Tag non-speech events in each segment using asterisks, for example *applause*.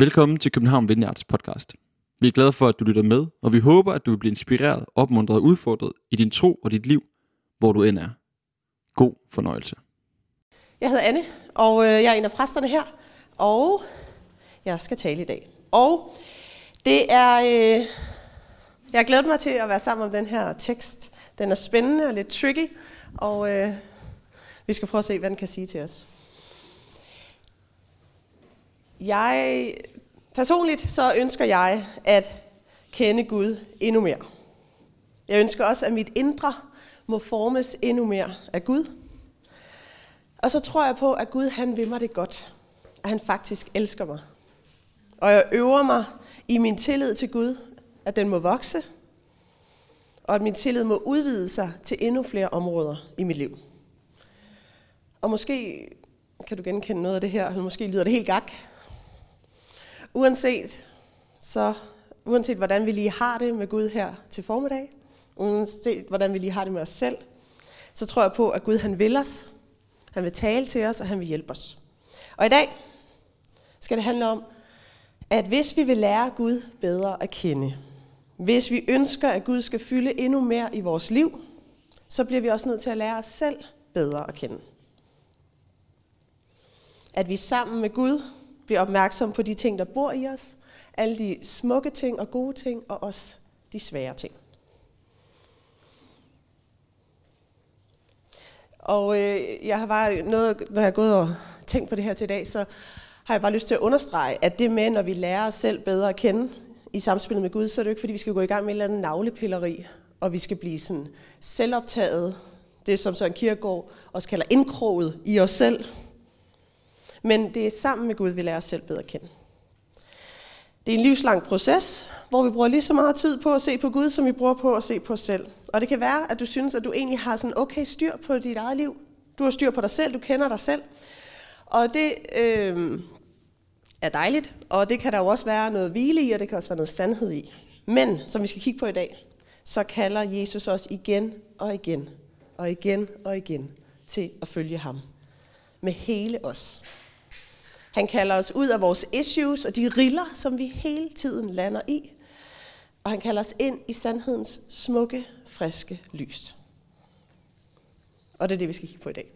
Velkommen til København Vineyards podcast. Vi er glade for, at du lytter med, og vi håber, at du vil blive inspireret, opmuntret og udfordret i din tro og dit liv, hvor du end er. God fornøjelse. Jeg hedder Anne, og øh, jeg er en af præsterne her, og jeg skal tale i dag. Og det er, øh, jeg glæder mig til at være sammen om den her tekst. Den er spændende og lidt tricky, og øh, vi skal prøve at se, hvad den kan sige til os. Jeg, personligt så ønsker jeg at kende Gud endnu mere. Jeg ønsker også, at mit indre må formes endnu mere af Gud. Og så tror jeg på, at Gud han vil mig det godt. At han faktisk elsker mig. Og jeg øver mig i min tillid til Gud, at den må vokse. Og at min tillid må udvide sig til endnu flere områder i mit liv. Og måske kan du genkende noget af det her, eller måske lyder det helt gak. Uanset, så, uanset hvordan vi lige har det med Gud her til formiddag, uanset hvordan vi lige har det med os selv, så tror jeg på, at Gud han vil os, han vil tale til os, og han vil hjælpe os. Og i dag skal det handle om, at hvis vi vil lære Gud bedre at kende, hvis vi ønsker, at Gud skal fylde endnu mere i vores liv, så bliver vi også nødt til at lære os selv bedre at kende. At vi sammen med Gud bliver opmærksom på de ting, der bor i os, alle de smukke ting og gode ting, og også de svære ting. Og øh, jeg har bare noget, når jeg er gået og tænkt på det her til i dag, så har jeg bare lyst til at understrege, at det med, når vi lærer os selv bedre at kende i samspillet med Gud, så er det jo ikke, fordi vi skal gå i gang med en eller anden navlepilleri, og vi skal blive sådan selvoptaget, det som Søren Kierkegaard også kalder indkroget i os selv. Men det er sammen med Gud, vi lærer os selv bedre at kende. Det er en livslang proces, hvor vi bruger lige så meget tid på at se på Gud, som vi bruger på at se på os selv. Og det kan være, at du synes, at du egentlig har sådan okay styr på dit eget liv. Du har styr på dig selv, du kender dig selv. Og det øh, er dejligt, og det kan der jo også være noget hvile i, og det kan også være noget sandhed i. Men, som vi skal kigge på i dag, så kalder Jesus os igen og igen og igen og igen til at følge ham. Med hele os. Han kalder os ud af vores issues og de riller, som vi hele tiden lander i. Og han kalder os ind i sandhedens smukke, friske lys. Og det er det, vi skal kigge på i dag.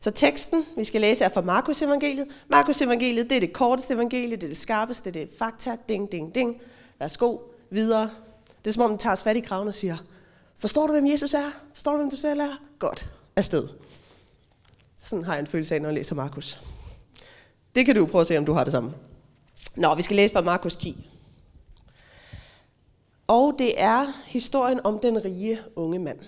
Så teksten, vi skal læse, er fra Markus evangeliet. Markus evangeliet, det er det korteste evangelie, det er det skarpeste, det er fakta, ding, ding, ding. Værsgo, videre. Det er som om, den tager os fat i kraven og siger, forstår du, hvem Jesus er? Forstår du, hvem du selv er? Godt, afsted. Sådan har jeg en følelse af, når jeg læser Markus. Det kan du prøve at se, om du har det samme. Nå, vi skal læse fra Markus 10. Og det er historien om den rige unge mand.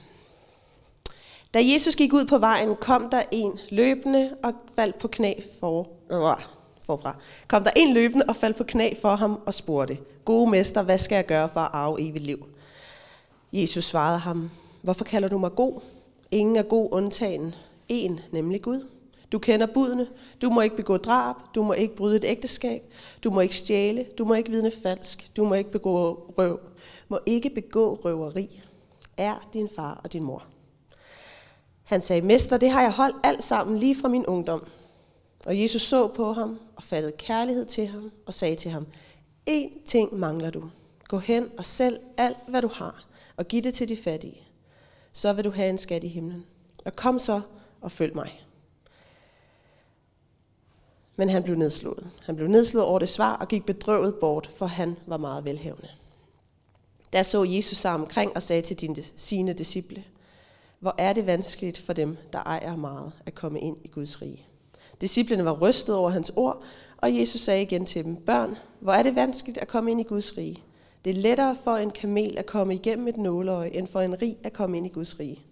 Da Jesus gik ud på vejen, kom der en løbende og faldt på knæ for, øh, forfra. Kom der en løbende og faldt på knæ for ham og spurgte, Gode mester, hvad skal jeg gøre for at arve evigt liv? Jesus svarede ham, Hvorfor kalder du mig god? Ingen er god undtagen. En, nemlig Gud. Du kender budene. Du må ikke begå drab. Du må ikke bryde et ægteskab. Du må ikke stjæle. Du må ikke vidne falsk. Du må ikke begå røv. Må ikke begå røveri. Er din far og din mor. Han sagde, Mester, det har jeg holdt alt sammen lige fra min ungdom. Og Jesus så på ham og fattede kærlighed til ham og sagde til ham, En ting mangler du. Gå hen og sælg alt, hvad du har, og giv det til de fattige. Så vil du have en skat i himlen. Og kom så og følg mig. Men han blev nedslået. Han blev nedslået over det svar og gik bedrøvet bort, for han var meget velhævende. Der så Jesus sig omkring og sagde til dine, sine disciple, hvor er det vanskeligt for dem, der ejer meget, at komme ind i Guds rige. Disciplene var rystet over hans ord, og Jesus sagde igen til dem, børn, hvor er det vanskeligt at komme ind i Guds rige. Det er lettere for en kamel at komme igennem et nåleøje, end for en rig at komme ind i Guds rige.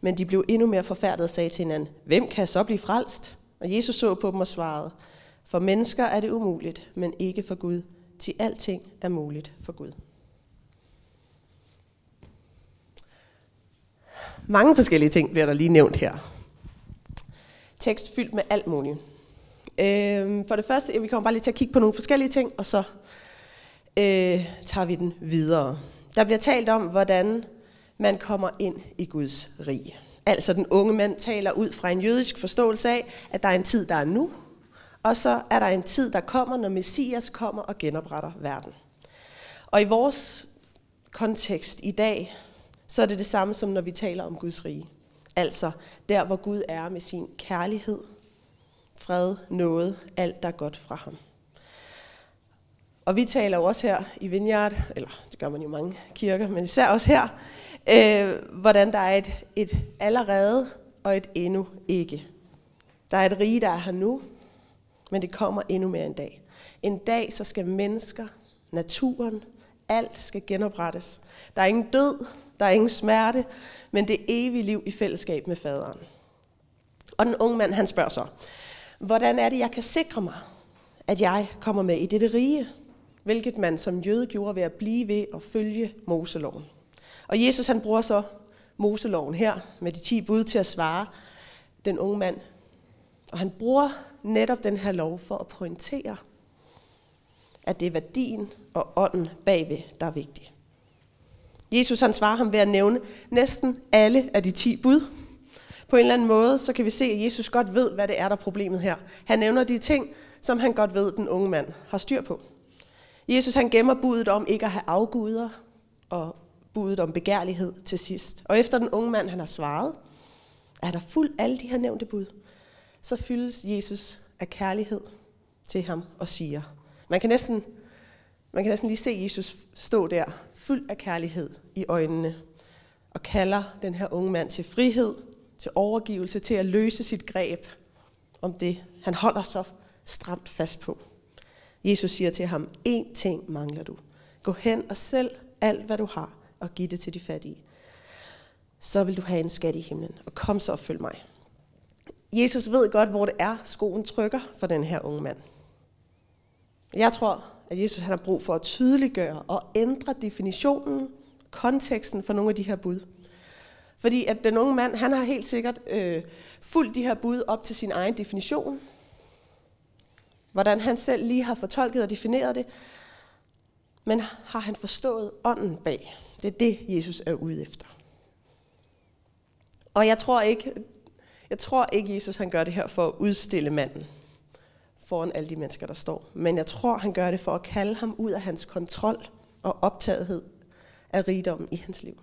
Men de blev endnu mere forfærdet og sagde til hinanden, hvem kan så blive frelst? Og Jesus så på dem og svarede, for mennesker er det umuligt, men ikke for Gud, til alting er muligt for Gud. Mange forskellige ting bliver der lige nævnt her. Tekst fyldt med alt muligt. Øh, for det første, vi kommer bare lige til at kigge på nogle forskellige ting, og så øh, tager vi den videre. Der bliver talt om, hvordan man kommer ind i Guds rige. Altså den unge mand taler ud fra en jødisk forståelse af, at der er en tid, der er nu, og så er der en tid, der kommer, når Messias kommer og genopretter verden. Og i vores kontekst i dag, så er det det samme som når vi taler om Guds rige. Altså der, hvor Gud er med sin kærlighed, fred, noget, alt der er godt fra ham. Og vi taler jo også her i Vineyard, eller det gør man jo mange kirker, men især også her, øh, hvordan der er et, et allerede og et endnu ikke. Der er et rige, der er her nu, men det kommer endnu mere en dag. En dag, så skal mennesker, naturen, alt skal genoprettes. Der er ingen død, der er ingen smerte, men det evige liv i fællesskab med faderen. Og den unge mand, han spørger så, hvordan er det, jeg kan sikre mig, at jeg kommer med i dette rige? Hvilket man som jøde gjorde ved at blive ved og følge Moseloven. Og Jesus han bruger så Moseloven her med de 10 bud til at svare den unge mand. Og han bruger netop den her lov for at pointere, at det er værdien og ånden bagved, der er vigtig. Jesus han svarer ham ved at nævne næsten alle af de 10 bud. På en eller anden måde, så kan vi se, at Jesus godt ved, hvad det er, der er problemet her. Han nævner de ting, som han godt ved, den unge mand har styr på. Jesus han gemmer budet om ikke at have afguder og budet om begærlighed til sidst. Og efter den unge mand han har svaret, at han har fuld alle de her nævnte bud, så fyldes Jesus af kærlighed til ham og siger. Man kan næsten, man kan næsten lige se Jesus stå der, fuld af kærlighed i øjnene, og kalder den her unge mand til frihed, til overgivelse, til at løse sit greb om det, han holder så stramt fast på. Jesus siger til ham, én ting mangler du. Gå hen og sælg alt, hvad du har, og give det til de fattige. Så vil du have en skat i himlen, og kom så og følg mig. Jesus ved godt, hvor det er, skoen trykker for den her unge mand. Jeg tror, at Jesus han har brug for at tydeliggøre og ændre definitionen, konteksten for nogle af de her bud. Fordi at den unge mand, han har helt sikkert øh, fulgt de her bud op til sin egen definition. Hvordan han selv lige har fortolket og defineret det. Men har han forstået ånden bag? Det er det, Jesus er ude efter. Og jeg tror ikke, jeg tror ikke, Jesus han gør det her for at udstille manden foran alle de mennesker, der står. Men jeg tror, han gør det for at kalde ham ud af hans kontrol og optagethed af rigdommen i hans liv.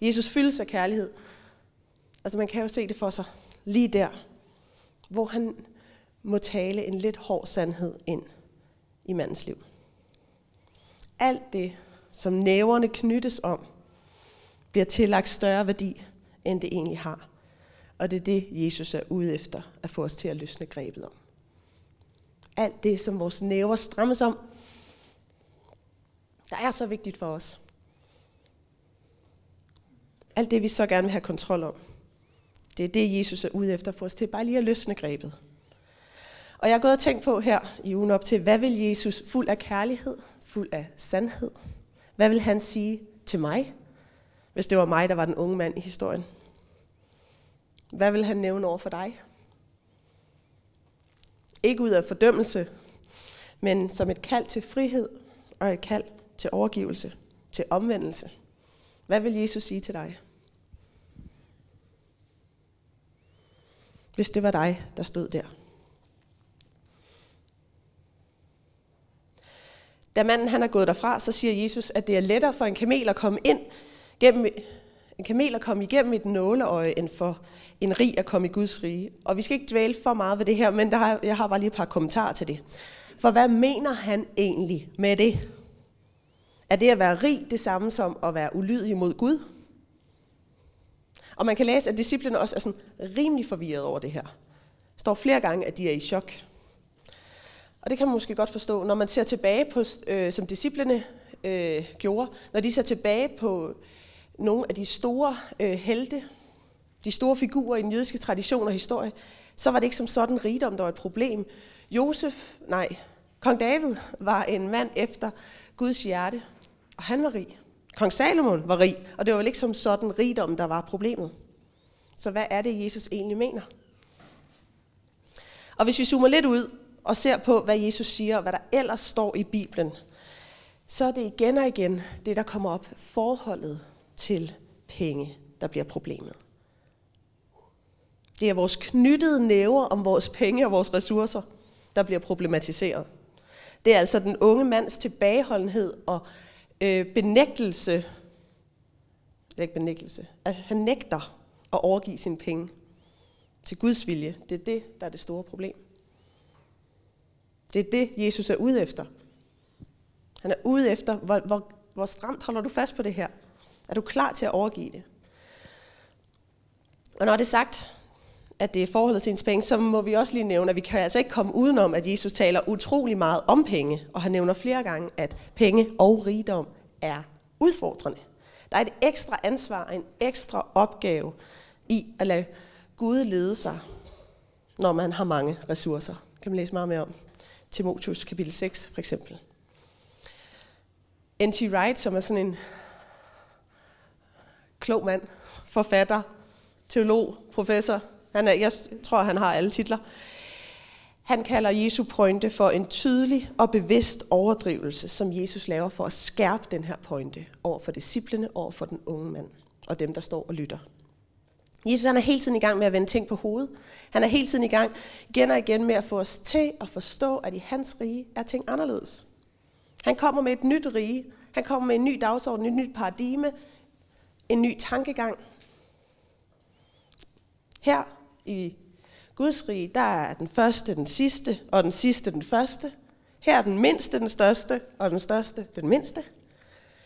Jesus fyldes af kærlighed. Altså man kan jo se det for sig lige der, hvor han må tale en lidt hård sandhed ind i mandens liv. Alt det, som næverne knyttes om, bliver tillagt større værdi, end det egentlig har. Og det er det, Jesus er ude efter at få os til at løsne grebet om. Alt det, som vores næver strammes om, der er så vigtigt for os. Alt det, vi så gerne vil have kontrol om. Det er det, Jesus er ude efter for os til bare lige at løsne grebet. Og jeg har gået og tænkt på her i ugen op til, hvad vil Jesus fuld af kærlighed, fuld af sandhed, hvad vil han sige til mig, hvis det var mig, der var den unge mand i historien? Hvad vil han nævne over for dig? Ikke ud af fordømmelse, men som et kald til frihed og et kald til overgivelse, til omvendelse. Hvad vil Jesus sige til dig? Hvis det var dig, der stod der. Da manden han er gået derfra, så siger Jesus, at det er lettere for en kamel at komme ind gennem en kamel at komme igennem et nåleøje, end for en rig at komme i Guds rige. Og vi skal ikke dvæle for meget ved det her, men der har, jeg har bare lige et par kommentarer til det. For hvad mener han egentlig med det? Er det at være rig det samme som at være ulydig mod Gud? Og man kan læse, at disciplene også er sådan rimelig forvirret over det her. Der står flere gange, at de er i chok. Og det kan man måske godt forstå, når man ser tilbage på, øh, som disciplene øh, gjorde, når de ser tilbage på nogle af de store øh, helte, de store figurer i den jødiske tradition og historie, så var det ikke som sådan rigdom, der var et problem. Josef, nej, kong David var en mand efter Guds hjerte, og han var rig. Kong Salomon var rig, og det var vel ikke som sådan rigdom, der var problemet. Så hvad er det, Jesus egentlig mener? Og hvis vi zoomer lidt ud og ser på, hvad Jesus siger, og hvad der ellers står i Bibelen, så er det igen og igen det, der kommer op, forholdet til penge, der bliver problemet. Det er vores knyttede næver om vores penge og vores ressourcer, der bliver problematiseret. Det er altså den unge mands tilbageholdenhed og øh, benægtelse, det er ikke benægtelse, at han nægter at overgive sine penge til Guds vilje. Det er det, der er det store problem. Det er det, Jesus er ude efter. Han er ude efter, hvor, hvor, hvor stramt holder du fast på det her? Er du klar til at overgive det? Og når det er sagt, at det er forholdet til ens penge, så må vi også lige nævne, at vi kan altså ikke komme udenom, at Jesus taler utrolig meget om penge, og han nævner flere gange, at penge og rigdom er udfordrende. Der er et ekstra ansvar, en ekstra opgave i at lade Gud lede sig, når man har mange ressourcer. Det kan man læse meget mere om. Timotius kapitel 6 for eksempel. N.T. Wright, som er sådan en klog mand, forfatter, teolog, professor, han er, jeg tror, han har alle titler. Han kalder Jesu pointe for en tydelig og bevidst overdrivelse, som Jesus laver for at skærpe den her pointe over for disciplene, over for den unge mand og dem, der står og lytter. Jesus han er hele tiden i gang med at vende ting på hovedet. Han er hele tiden i gang igen og igen med at få os til at forstå, at i hans rige er ting anderledes. Han kommer med et nyt rige. Han kommer med en ny dagsorden, et nyt paradigme, en ny tankegang. Her i Guds rige, der er den første den sidste, og den sidste den første. Her er den mindste den største, og den største den mindste.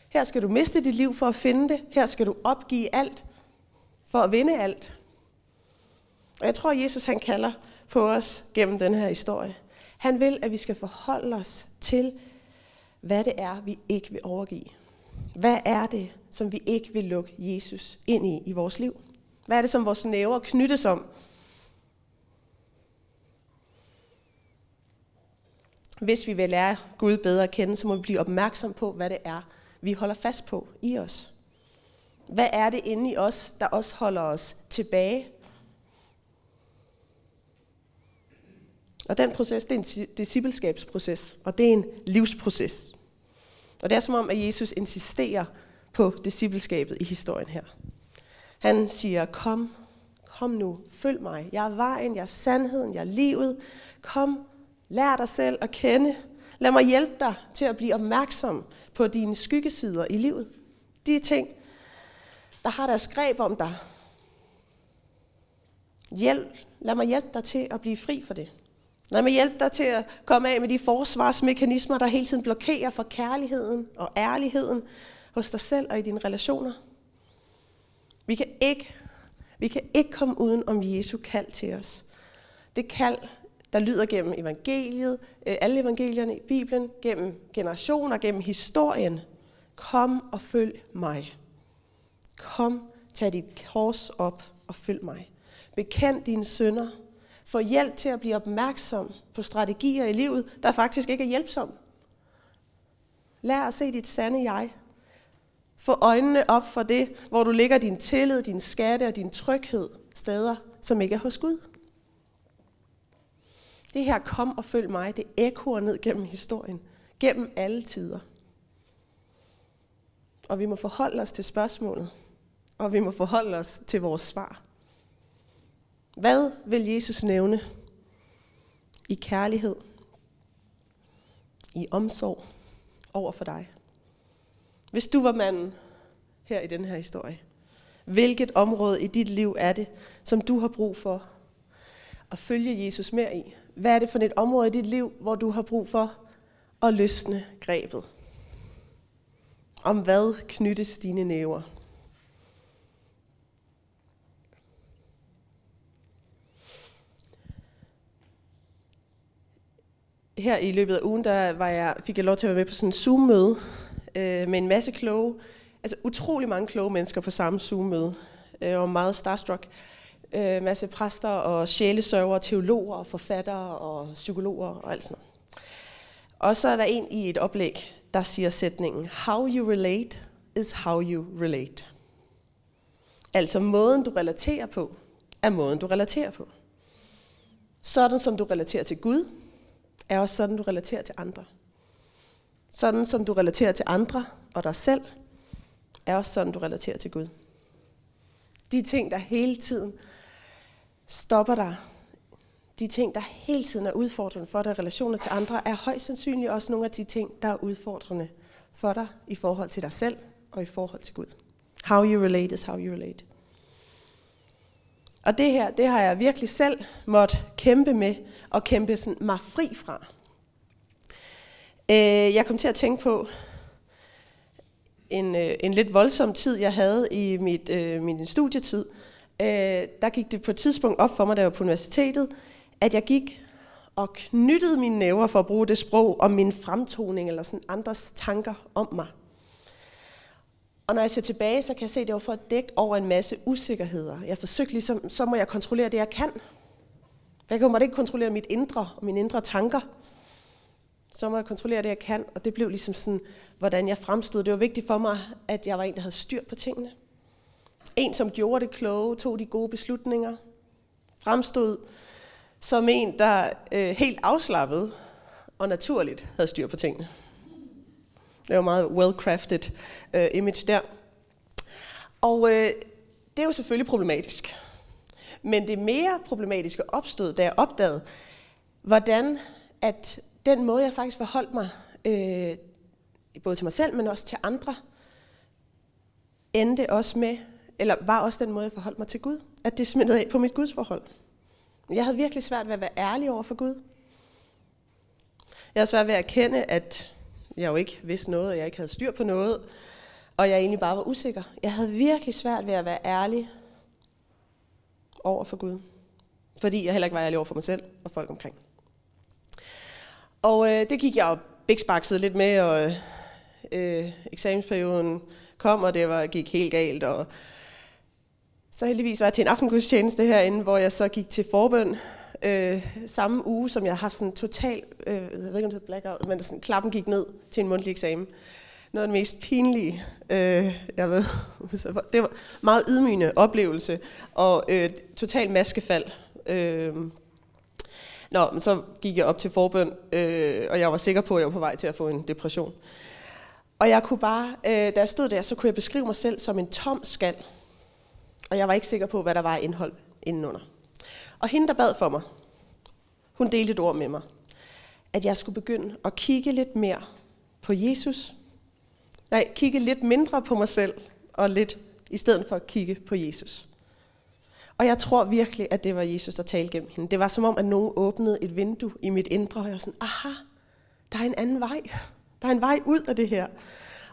Her skal du miste dit liv for at finde det. Her skal du opgive alt for at vinde alt. Og jeg tror, at Jesus han kalder på os gennem den her historie. Han vil, at vi skal forholde os til, hvad det er, vi ikke vil overgive. Hvad er det, som vi ikke vil lukke Jesus ind i i vores liv? Hvad er det, som vores næver knyttes om? Hvis vi vil lære Gud bedre at kende, så må vi blive opmærksom på, hvad det er, vi holder fast på i os. Hvad er det inde i os, der også holder os tilbage? Og den proces, det er en discipleskabsproces, og det er en livsproces. Og det er som om, at Jesus insisterer på discipleskabet i historien her. Han siger, kom, kom nu, følg mig. Jeg er vejen, jeg er sandheden, jeg er livet. Kom, lær dig selv at kende. Lad mig hjælpe dig til at blive opmærksom på dine skyggesider i livet. De ting, der har deres greb om dig. Hjælp, lad mig hjælpe dig til at blive fri for det. Lad mig hjælpe dig til at komme af med de forsvarsmekanismer, der hele tiden blokerer for kærligheden og ærligheden hos dig selv og i dine relationer. Vi kan ikke, vi kan ikke komme uden om Jesu kald til os. Det kald, der lyder gennem evangeliet, øh, alle evangelierne i Bibelen, gennem generationer, gennem historien. Kom og følg mig. Kom, tag dit kors op og følg mig. Bekend dine sønder. Få hjælp til at blive opmærksom på strategier i livet, der faktisk ikke er hjælpsomme. Lær at se dit sande jeg. Få øjnene op for det, hvor du ligger din tillid, din skatte og din tryghed steder, som ikke er hos Gud. Det her kom og følg mig, det ekkoer ned gennem historien, gennem alle tider. Og vi må forholde os til spørgsmålet, og vi må forholde os til vores svar. Hvad vil Jesus nævne i kærlighed, i omsorg over for dig? Hvis du var manden her i den her historie, hvilket område i dit liv er det, som du har brug for at følge Jesus mere i? Hvad er det for et område i dit liv, hvor du har brug for at løsne grebet? Om hvad knyttes dine næver? Her i løbet af ugen, der var jeg, fik jeg lov til at være med på sådan en Zoom-møde øh, med en masse kloge, altså utrolig mange kloge mennesker på samme Zoom-møde, øh, og meget starstruck. Øh, masse præster og sjælesøver, teologer forfattere og psykologer og alt sådan noget. Og så er der en i et oplæg, der siger sætningen, How you relate is how you relate. Altså måden du relaterer på, er måden du relaterer på. Sådan som du relaterer til Gud, er også sådan du relaterer til andre. Sådan som du relaterer til andre og dig selv, er også sådan du relaterer til Gud. De ting, der hele tiden stopper dig, de ting, der hele tiden er udfordrende for dig, relationer til andre, er højst sandsynligt også nogle af de ting, der er udfordrende for dig i forhold til dig selv og i forhold til Gud. How you relate is how you relate. Og det her, det har jeg virkelig selv måtte kæmpe med, og kæmpe sådan mig fri fra. Øh, jeg kom til at tænke på en, øh, en lidt voldsom tid, jeg havde i mit, øh, min studietid. Øh, der gik det på et tidspunkt op for mig, da jeg var på universitetet, at jeg gik og knyttede mine næver for at bruge det sprog om min fremtoning eller sådan andres tanker om mig. Og når jeg ser tilbage, så kan jeg se, at det var for at dække over en masse usikkerheder. Jeg forsøgte ligesom, så må jeg kontrollere det, jeg kan. Jeg kan ikke kontrollere mit indre og mine indre tanker. Så må jeg kontrollere det, jeg kan. Og det blev ligesom sådan, hvordan jeg fremstod. Det var vigtigt for mig, at jeg var en, der havde styr på tingene. En, som gjorde det kloge, tog de gode beslutninger. Fremstod som en, der øh, helt afslappet og naturligt havde styr på tingene. Det var meget well-crafted øh, image der. Og øh, det er jo selvfølgelig problematisk. Men det mere problematiske opstod, da jeg opdagede, hvordan at den måde, jeg faktisk forholdt mig, øh, både til mig selv, men også til andre, endte også med, eller var også den måde, jeg forholdt mig til Gud. At det smittede af på mit gudsforhold. Jeg havde virkelig svært ved at være ærlig over for Gud. Jeg havde svært ved at erkende, at jeg jo ikke vidste noget, og jeg ikke havde styr på noget, og jeg egentlig bare var usikker. Jeg havde virkelig svært ved at være ærlig over for Gud. Fordi jeg heller ikke var ærlig over for mig selv og folk omkring. Og øh, det gik jeg jo bæksbaksede lidt med, og øh, eksamensperioden kom, og det var, gik helt galt. Og så heldigvis var jeg til en aftengudstjeneste herinde, hvor jeg så gik til forbøn øh, samme uge, som jeg har haft sådan total, øh, jeg ved ikke om det hedder blackout, men sådan, klappen gik ned til en mundtlig eksamen. Noget af det mest pinlige, øh, jeg ved, *laughs* det var meget ydmygende oplevelse, og øh, total maskefald. Øh, Nå, men så gik jeg op til forbøn, øh, og jeg var sikker på, at jeg var på vej til at få en depression. Og jeg kunne bare, øh, da jeg stod der, så kunne jeg beskrive mig selv som en tom skal. Og jeg var ikke sikker på, hvad der var indhold indenunder. Og hende, der bad for mig, hun delte et ord med mig. At jeg skulle begynde at kigge lidt mere på Jesus. Nej, kigge lidt mindre på mig selv, og lidt i stedet for at kigge på Jesus. Og jeg tror virkelig, at det var Jesus, der talte gennem hende. Det var som om, at nogen åbnede et vindue i mit indre, og jeg var sådan, aha, der er en anden vej. Der er en vej ud af det her.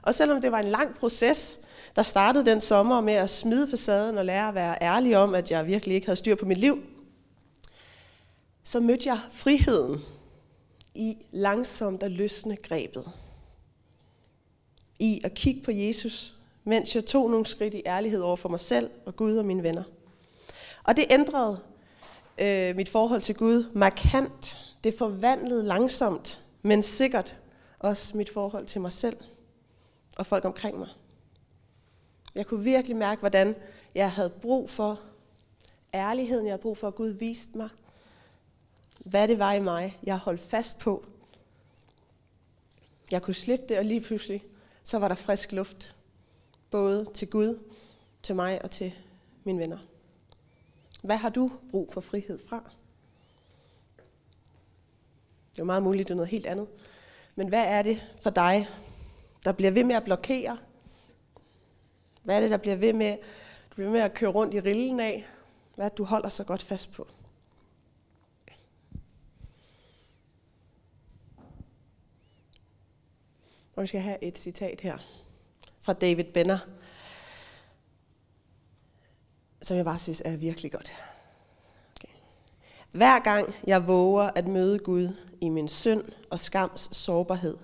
Og selvom det var en lang proces, der startede den sommer med at smide facaden og lære at være ærlig om, at jeg virkelig ikke havde styr på mit liv, så mødte jeg friheden i langsomt at løsne grebet. I at kigge på Jesus, mens jeg tog nogle skridt i ærlighed over for mig selv og Gud og mine venner. Og det ændrede øh, mit forhold til Gud markant. Det forvandlede langsomt, men sikkert også mit forhold til mig selv og folk omkring mig. Jeg kunne virkelig mærke, hvordan jeg havde brug for ærligheden. Jeg havde brug for, at Gud viste mig, hvad det var i mig, jeg holdt fast på. Jeg kunne slippe det, og lige pludselig, så var der frisk luft. Både til Gud, til mig og til mine venner. Hvad har du brug for frihed fra? Det er jo meget muligt, det er noget helt andet. Men hvad er det for dig, der bliver ved med at blokere? Hvad er det, der bliver ved med, du bliver ved med at køre rundt i rillen af? Hvad er det, du holder så godt fast på? Og vi skal have et citat her fra David Benner, som jeg bare synes er virkelig godt. Okay. Hver gang jeg våger at møde Gud i min synd og skams sårbarhed,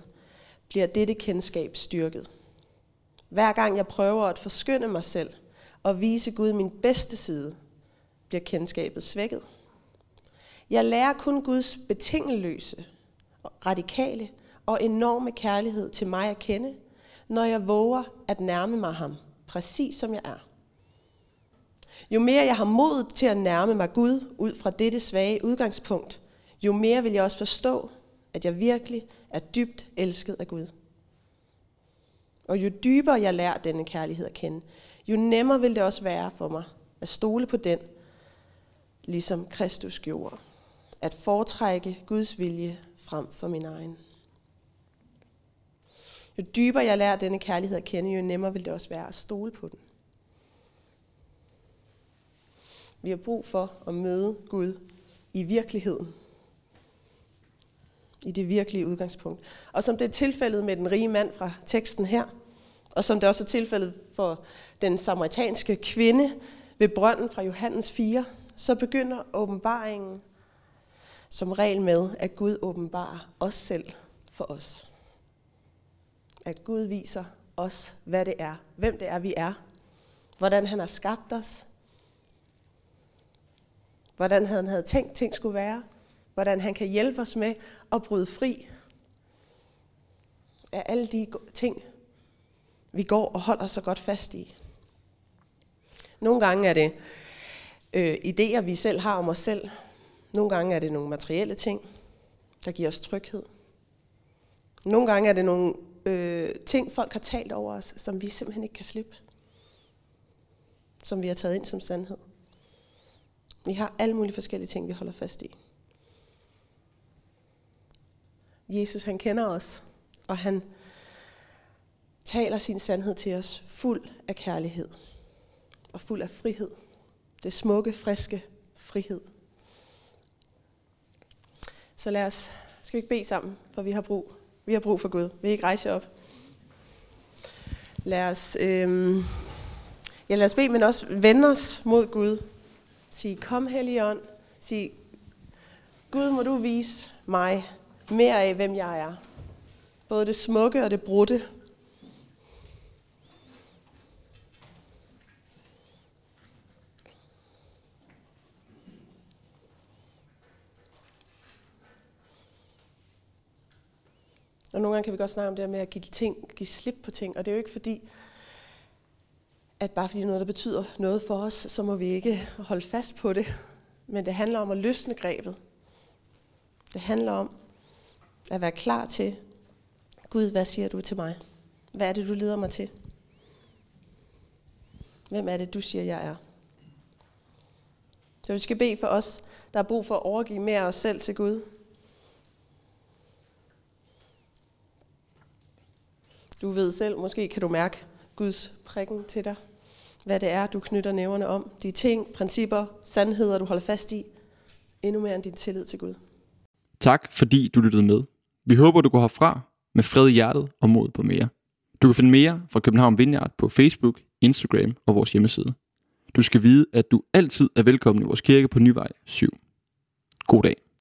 bliver dette kendskab styrket. Hver gang jeg prøver at forskynde mig selv og vise Gud min bedste side, bliver kendskabet svækket. Jeg lærer kun Guds betingeløse, radikale og enorme kærlighed til mig at kende, når jeg våger at nærme mig ham, præcis som jeg er. Jo mere jeg har mod til at nærme mig Gud ud fra dette svage udgangspunkt, jo mere vil jeg også forstå, at jeg virkelig er dybt elsket af Gud. Og jo dybere jeg lærer denne kærlighed at kende, jo nemmere vil det også være for mig at stole på den, ligesom Kristus gjorde. At foretrække Guds vilje frem for min egen. Jo dybere jeg lærer denne kærlighed at kende, jo nemmere vil det også være at stole på den. Vi har brug for at møde Gud i virkeligheden. I det virkelige udgangspunkt. Og som det er tilfældet med den rige mand fra teksten her, og som det også er tilfældet for den samaritanske kvinde ved brønden fra Johannes 4, så begynder åbenbaringen som regel med, at Gud åbenbarer os selv for os. At Gud viser os, hvad det er, hvem det er, vi er, hvordan han har skabt os, hvordan han havde tænkt, ting skulle være, hvordan han kan hjælpe os med at bryde fri af alle de ting, vi går og holder så godt fast i. Nogle gange er det øh, idéer, vi selv har om os selv. Nogle gange er det nogle materielle ting, der giver os tryghed. Nogle gange er det nogle øh, ting, folk har talt over os, som vi simpelthen ikke kan slippe. Som vi har taget ind som sandhed. Vi har alle mulige forskellige ting, vi holder fast i. Jesus, han kender os, og han taler sin sandhed til os fuld af kærlighed og fuld af frihed. Det smukke, friske frihed. Så lad os, skal vi ikke bede sammen, for vi har brug, vi har brug for Gud. Vi ikke rejse op. Lad os, øh, ja, lad os bede, men også vende os mod Gud. Sig, kom Helligånd. Sig, Gud må du vise mig mere af, hvem jeg er. Både det smukke og det brudte. Og nogle gange kan vi godt snakke om det her med at give, ting, give slip på ting, og det er jo ikke fordi, at bare fordi noget, der betyder noget for os, så må vi ikke holde fast på det. Men det handler om at løsne grebet. Det handler om at være klar til, Gud, hvad siger du til mig? Hvad er det, du leder mig til? Hvem er det, du siger, jeg er? Så vi skal bede for os, der er brug for at overgive mere af os selv til Gud. Du ved selv, måske kan du mærke Guds prikken til dig. Hvad det er, du knytter næverne om. De ting, principper, sandheder, du holder fast i. Endnu mere end din tillid til Gud. Tak fordi du lyttede med. Vi håber, du går herfra med fred i hjertet og mod på mere. Du kan finde mere fra København Vineyard på Facebook, Instagram og vores hjemmeside. Du skal vide, at du altid er velkommen i vores kirke på Nyvej 7. God dag.